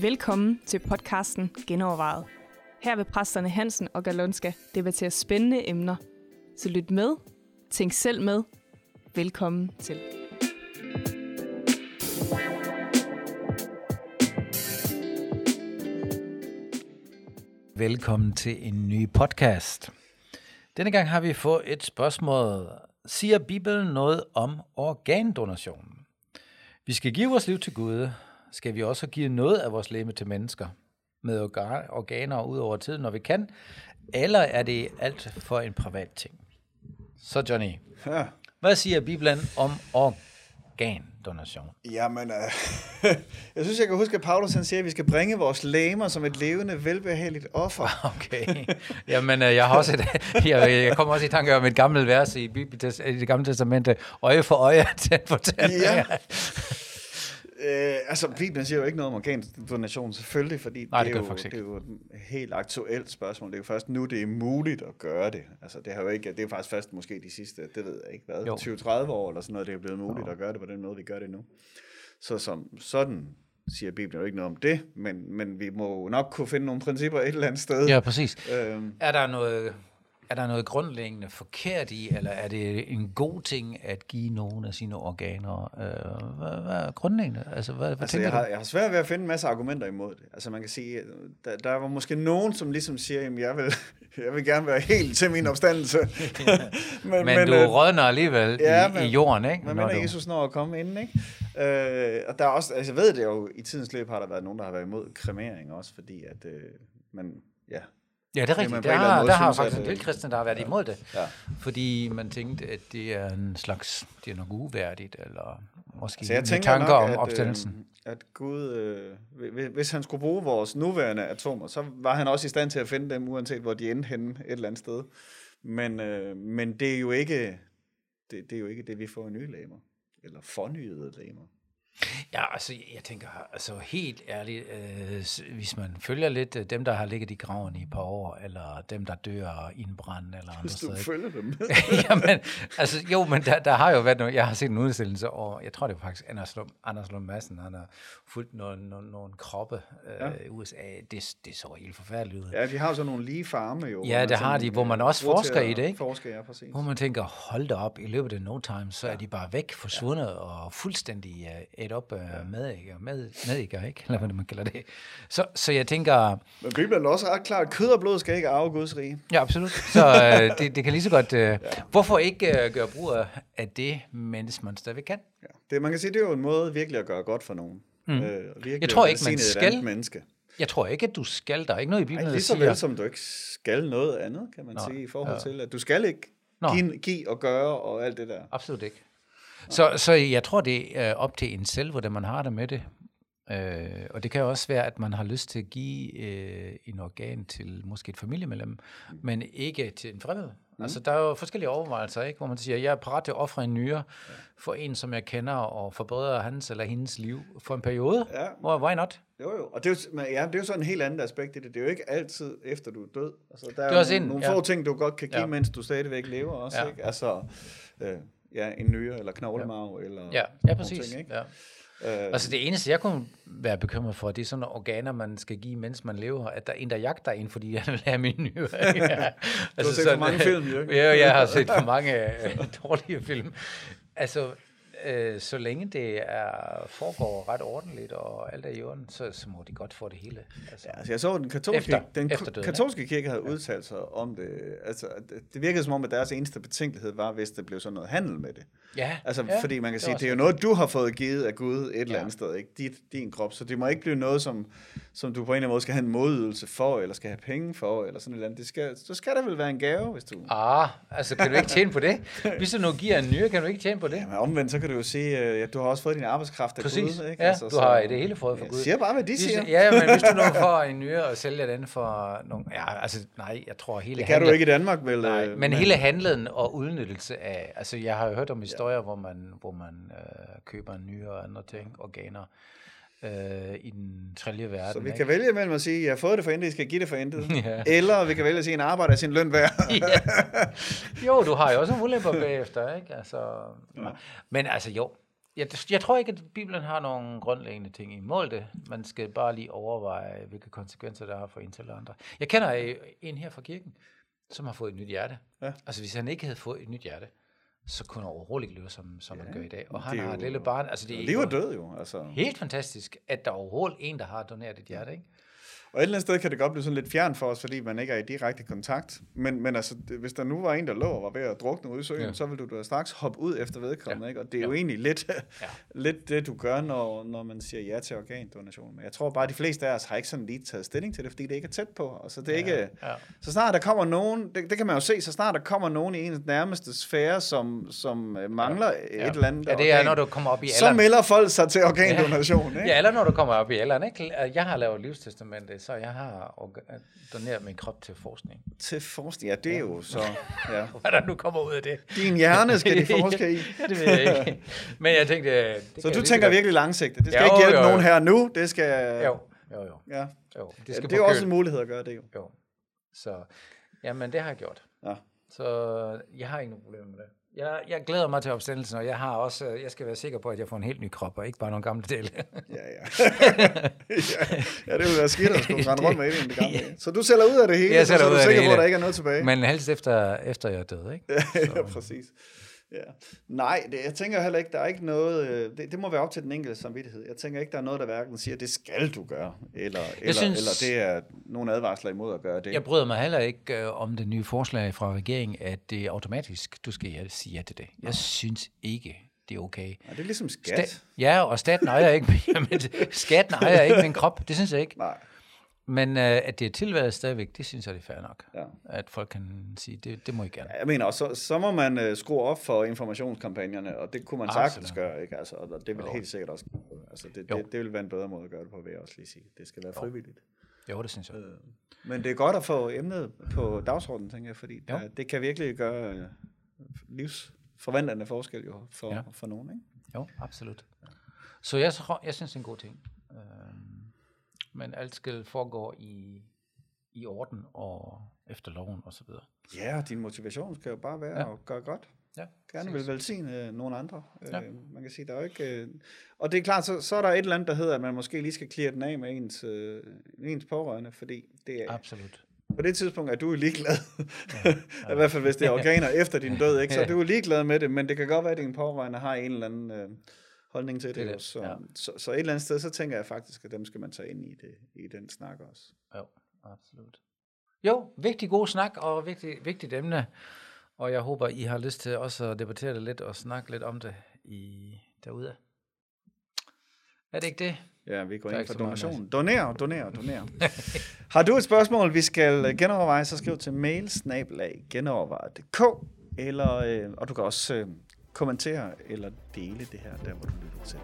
Velkommen til podcasten Genovervejet. Her vil præsterne Hansen og Galonska debattere spændende emner. Så lyt med, tænk selv med. Velkommen til. Velkommen til en ny podcast. Denne gang har vi fået et spørgsmål. Siger Bibelen noget om organdonation? Vi skal give vores liv til Gud. Skal vi også give noget af vores leme til mennesker med orga- organer ud over tiden, når vi kan? Eller er det alt for en privat ting? Så Johnny, Ja. hvad siger Bibelen om organdonation? Jamen, øh, jeg synes, jeg kan huske, at Paulus han siger, at vi skal bringe vores læmer som et levende, velbehageligt offer. Okay. Jamen, øh, jeg har også et, jeg, jeg kommer også i tanke om et gammelt vers i, Bibel, i det gamle testamente. Øje for øje, den fortæller. Ja. Øh, altså, Bibelen siger jo ikke noget om organdonation, selvfølgelig, fordi Nej, det det, er det jo, det er jo et helt aktuelt spørgsmål. Det er jo først nu, det er muligt at gøre det. Altså, det, har jo ikke, det er faktisk først måske de sidste, det ved jeg ikke hvad, Jo. 20-30 år eller sådan noget, det er blevet muligt at gøre det på den måde, vi gør det nu. Så som sådan siger Bibelen jo ikke noget om det, men, men vi må jo nok kunne finde nogle principper et eller andet sted. Ja, præcis. Øhm, Er der noget, er der noget grundlæggende forkert i, eller er det en god ting at give nogle af sine organer? Øh, hvad, hvad er grundlæggende? Altså, hvad, hvad Altså, tænker jeg, har, du? jeg har svært ved at finde en masse argumenter imod det. Altså, man kan sige, der, der var måske nogen, som ligesom siger, at jeg vil, jeg vil gerne være helt til min opstandelse. Men, men du øh, rådner alligevel ja, i, men- i jorden, ikke? Men mener du- Jesus når at komme inden, ikke? Øh, og der er også, altså jeg ved det jo, i tidens løb har der været nogen, der har været imod kremering også, fordi at, øh, man, ja, Ja, det er rigtigt. Der, har, måde der har faktisk en del kristne, der har været imod det. ja. Fordi man tænkte, at det er en slags, det er nok uværdigt, eller måske Så jeg tanker nok, om at, opstandelsen. Øh, at Gud, øh, hvi- hvis han skulle bruge vores nuværende atomer, så var han også i stand til at finde dem, uanset hvor de endte henne et eller andet sted. Men, øh, men det er jo ikke det, det, er jo ikke det, vi får nye læmer. Eller fornyede læmer. Ja, altså, jeg tænker, altså helt ærligt, øh, hvis man følger lidt øh, dem, der har ligget i graven i et par år, eller dem, der dør i en brand, eller andre Hvis du steder. følger dem. Jamen, altså, jo, men der, der har jo været noget, jeg har set en udsendelse, og jeg tror det er faktisk Anders Lund, Anders Lund Madsen, han har fulgt nogle, nogle, nogle kroppe øh, Ja. i USA. Det, det så helt forfærdeligt ud. Ja, de har jo sådan nogle lige farme jo. Ja, det har de, hvor man øh, også forsker i det, ikke? Forsker, ja, præcis. Hvor man tænker, hold da op, i løbet af no time, så er de bare væk, forsvundet og fuldstændig uh, et op uh, med, med, med ikke, ikke? Eller hvad man kalder det. Så, så jeg tænker, Men Bibelen er også ret klart, at kød og blod skal ikke arve Guds rige. ja absolut, så uh, det, det kan lige så godt, uh, ja. hvorfor ikke gøre brug af- det, mens man stadigvæk kan? Ja. Det, man kan sige, det er jo en måde virkelig at gøre godt for nogen. Mm. Øh, Jeg tror ikke, man skal. menneske. Jeg tror ikke, at du skal, der er ikke noget i Bibelen, Ej, lige så siger, vel som du ikke skal noget andet, kan man Nå, sige, i forhold ja. til, at du skal ikke Nå. give, give og gøre og alt det der. Absolut ikke. Så, så jeg tror, det er op til en selv, hvordan man har det med det. Øh, og det kan jo også være, at man har lyst til at give øh, en organ til måske et familiemedlem, men ikke til en fremmed. Mm. Altså, der er jo forskellige overvejelser, ikke? hvor man siger, jeg er parat til at ofre en nyre for en, som jeg kender, og forbedre hans eller hendes liv for en periode. Ja. Hvor, why not? Jo, jo. Og det er jo, ja, det er jo sådan en helt andet aspekt i det. Det er jo ikke altid efter du er død. Altså, der er, er jo nogle, en- nogle ja. få ting, du godt kan give, Ja. mens du stadigvæk lever også. Ja. Ikke? Altså, øh, ja, en nyre eller knoglemarv. Eller Ja, ja præcis. Ting, ikke? ja. Øh, Altså det eneste, jeg kunne være bekymret for, det er sådan nogle organer, man skal give, mens man lever, at der er en, der jagter en, fordi han vil have min nye. ja. altså, set for mange film, jo? Ja, jeg har set for mange øh, dårlige film. Altså, øh, så længe det er, foregår ret ordentligt og alt er i orden, så, så må de godt få det hele. Altså, Ja, altså jeg så, den katolske, Efter- den efter døden, katolske kirke havde udtalt sig om det. Altså, det- det virkede som om, at deres eneste betænkelighed var, hvis det blev sådan noget handel med det. ja, Altså, ja, fordi man kan sige, det er jo noget, du har fået givet af Gud et eller Ja. andet sted, ikke? Dit, din krop. Så det må ikke blive noget, som, som du på en eller anden måde skal have en modydelse for, eller skal have penge for, eller sådan et eller andet. Det skal, så skal der vel være en gave, hvis du... Ah, altså kan du ikke tjene på det? Hvis du nu giver en nyre, kan du ikke tjene på det? Ja, men omvendt, så kan du jo sige, øh, at du har også fået din arbejdskraft af Præcis. Gud. Ja, du har det hele fået fra Jeg Gud. siger bare, hvad de siger. Ja, men hvis du nu får en nyre og sælger den for nogle... Ja, altså nej, jeg tror hele Det kan du ikke i Danmark, vel? Nej, øh, men hele handlen og udnyttelse af... Altså, jeg har jo hørt om historier, hvor man, hvor man øh, køber en nyre og andre ting, organer, øh, i den tredje verden. Så vi ikke? kan vælge mellem at sige, jeg har fået det for intet, jeg skal give det for intet. Ja. Eller vi kan vælge at sige, en arbejder er sin løn værd. ja. Jo, du har jo også mulighed på bagefter, ikke? Altså, ja. Men altså jo, jeg, jeg tror ikke, at Bibelen har nogle grundlæggende ting imod det. Man skal bare lige overveje, hvilke konsekvenser der har for en til andre. Jeg kender en her fra kirken, som har fået et nyt hjerte. Ja. Altså hvis han ikke havde fået et nyt hjerte, så kunne han overhovedet ikke leve, som, som ja, han gør i dag. Og han har et lille barn. Altså det er jo død jo. Altså. helt fantastisk, at der er overhovedet en, der har doneret et hjerte, ikke? Og et eller andet sted kan det godt blive sådan lidt fjern for os, fordi man ikke er i direkte kontakt. Men, men altså, det- hvis der nu var en, der lå og var ved at drukne ude i søen, Ja. ja. så vil du da straks hoppe ud efter vedkommende. Ja. Ja. Ikke? Og det er Ja. jo egentlig lidt, Ja. ja. lidt det, du gør, når, når man siger ja til organdonation. Men jeg tror bare, at de fleste af os har ikke sådan lige taget stilling til det, fordi det ikke er tæt på. Og så det er ikke... Ja. Så snart der kommer nogen, det, det kan man jo se, så snart der kommer nogen i ens nærmeste sfære, som, som øh, mangler ja. et eller andet Ja, det er, organ, når du kommer op i så alderen. melder folk sig til organdonation. Ikke? Ja, eller når du kommer op i alderen, ikke? Jeg har lavet livstestamente, så jeg har doneret min krop til forskning. Til forskning, ja, det er jo så... Ja. Hvad der nu kommer ud af det? Din hjerne skal de forske i. ja, det ved jeg ikke. Men jeg tænkte... Det Så du tænker virkelig langsigtet. Det skal Jo, ikke hjælpe jo, jo. nogen her nu. Det skal... Jo, jo, jo. Ja. jo det, skal ja, det er jo også en mulighed at gøre det jo. Jo. Så, jamen, det har jeg gjort. Ja. Så jeg har ikke nogen problemer med det. Jeg, jeg glæder mig til opstandelsen, og jeg har også, øh, jeg skal være sikker på, at jeg får en helt ny krop, og ikke bare nogle gamle dele. Ja, ja. ja. ja, det vil være skidt at skulle rende rundt med det, gamle. Så du sælger ud af det hele, Jeg så sælger er du sikker på, at der ikke er noget tilbage. Men helst efter, efter jeg er død, ikke? ja, præcis. Ja. Nej, det, jeg tænker heller ikke, der er ikke noget, øh, det, det må være op til den enkelte samvittighed. Jeg tænker ikke, der er noget, der hverken siger, det skal du gøre, eller, eller, synes- eller det er nogle advarsler imod at gøre det. Jeg bryder mig heller ikke øh, om det nye forslag fra regeringen, at det er automatisk, du skal ja, sige ja til det. Jeg synes ikke, det er okay. Nej, det er ligesom skat. Sta- ja, og staten ejer ikke, men skatten ejer ikke min krop. Det synes jeg ikke. Nej, Men øh, at det er tilværet stadigvæk, det synes jeg, det er fair nok. ja. At folk kan sige, det, det må I gerne. Jeg mener også, så, så må man øh, skrue op for informationskampagnerne, og det kunne man Absolut. sagtens gøre, ikke? Altså, og det vil Jo. helt sikkert også altså, det, Jo. det, det vil være en bedre måde at gøre det på, vil jeg også lige sige. Det skal være frivilligt. Jo, det synes jeg. Øh, Men det er godt at få emnet på dagsordenen, tænker jeg, fordi Jo. der, det kan virkelig gøre øh, livsforvandlende forskel jo for, Ja. ja. for nogen, ikke? Jo, absolut. Så jeg, tror, jeg synes, det er en god ting. Men alt skal foregå i, i orden og efter loven og så videre. Ja, og din motivation skal jo bare være Ja. ja. at gøre godt. Ja, Gerne vil velsigne øh, nogle andre. Ja. Øh, man kan sige, der er jo ikke... Øh, og det er klart, så, så er der et eller andet, der hedder, at man måske lige skal clear den af med ens, øh, ens pårørende, fordi det er, Absolut. på det tidspunkt er du jo ligeglad. Ja. I hvert fald, hvis det er organer efter din død, ikke? så er du jo ligeglad med det, men det kan godt være, at dine pårørende har en eller anden øh, holdning til det. Det det så, ja. så, så et eller andet sted, så tænker jeg faktisk, at dem skal man tage ind i, det, i den snak også. Jo, absolut. Jo, vigtig god snak og vigtig, vigtigt emne. Og jeg håber, I har lyst til også at debattere det lidt og snakke lidt om det i derude. Er det ikke det? Ja, vi går ind for donation. Doner, doner, doner. Har du et spørgsmål, vi skal genoverveje, så skriv til mail genoverveje.dk eller, øh, og du kan også øh, kommentere eller dele det her, der hvor du lytter til.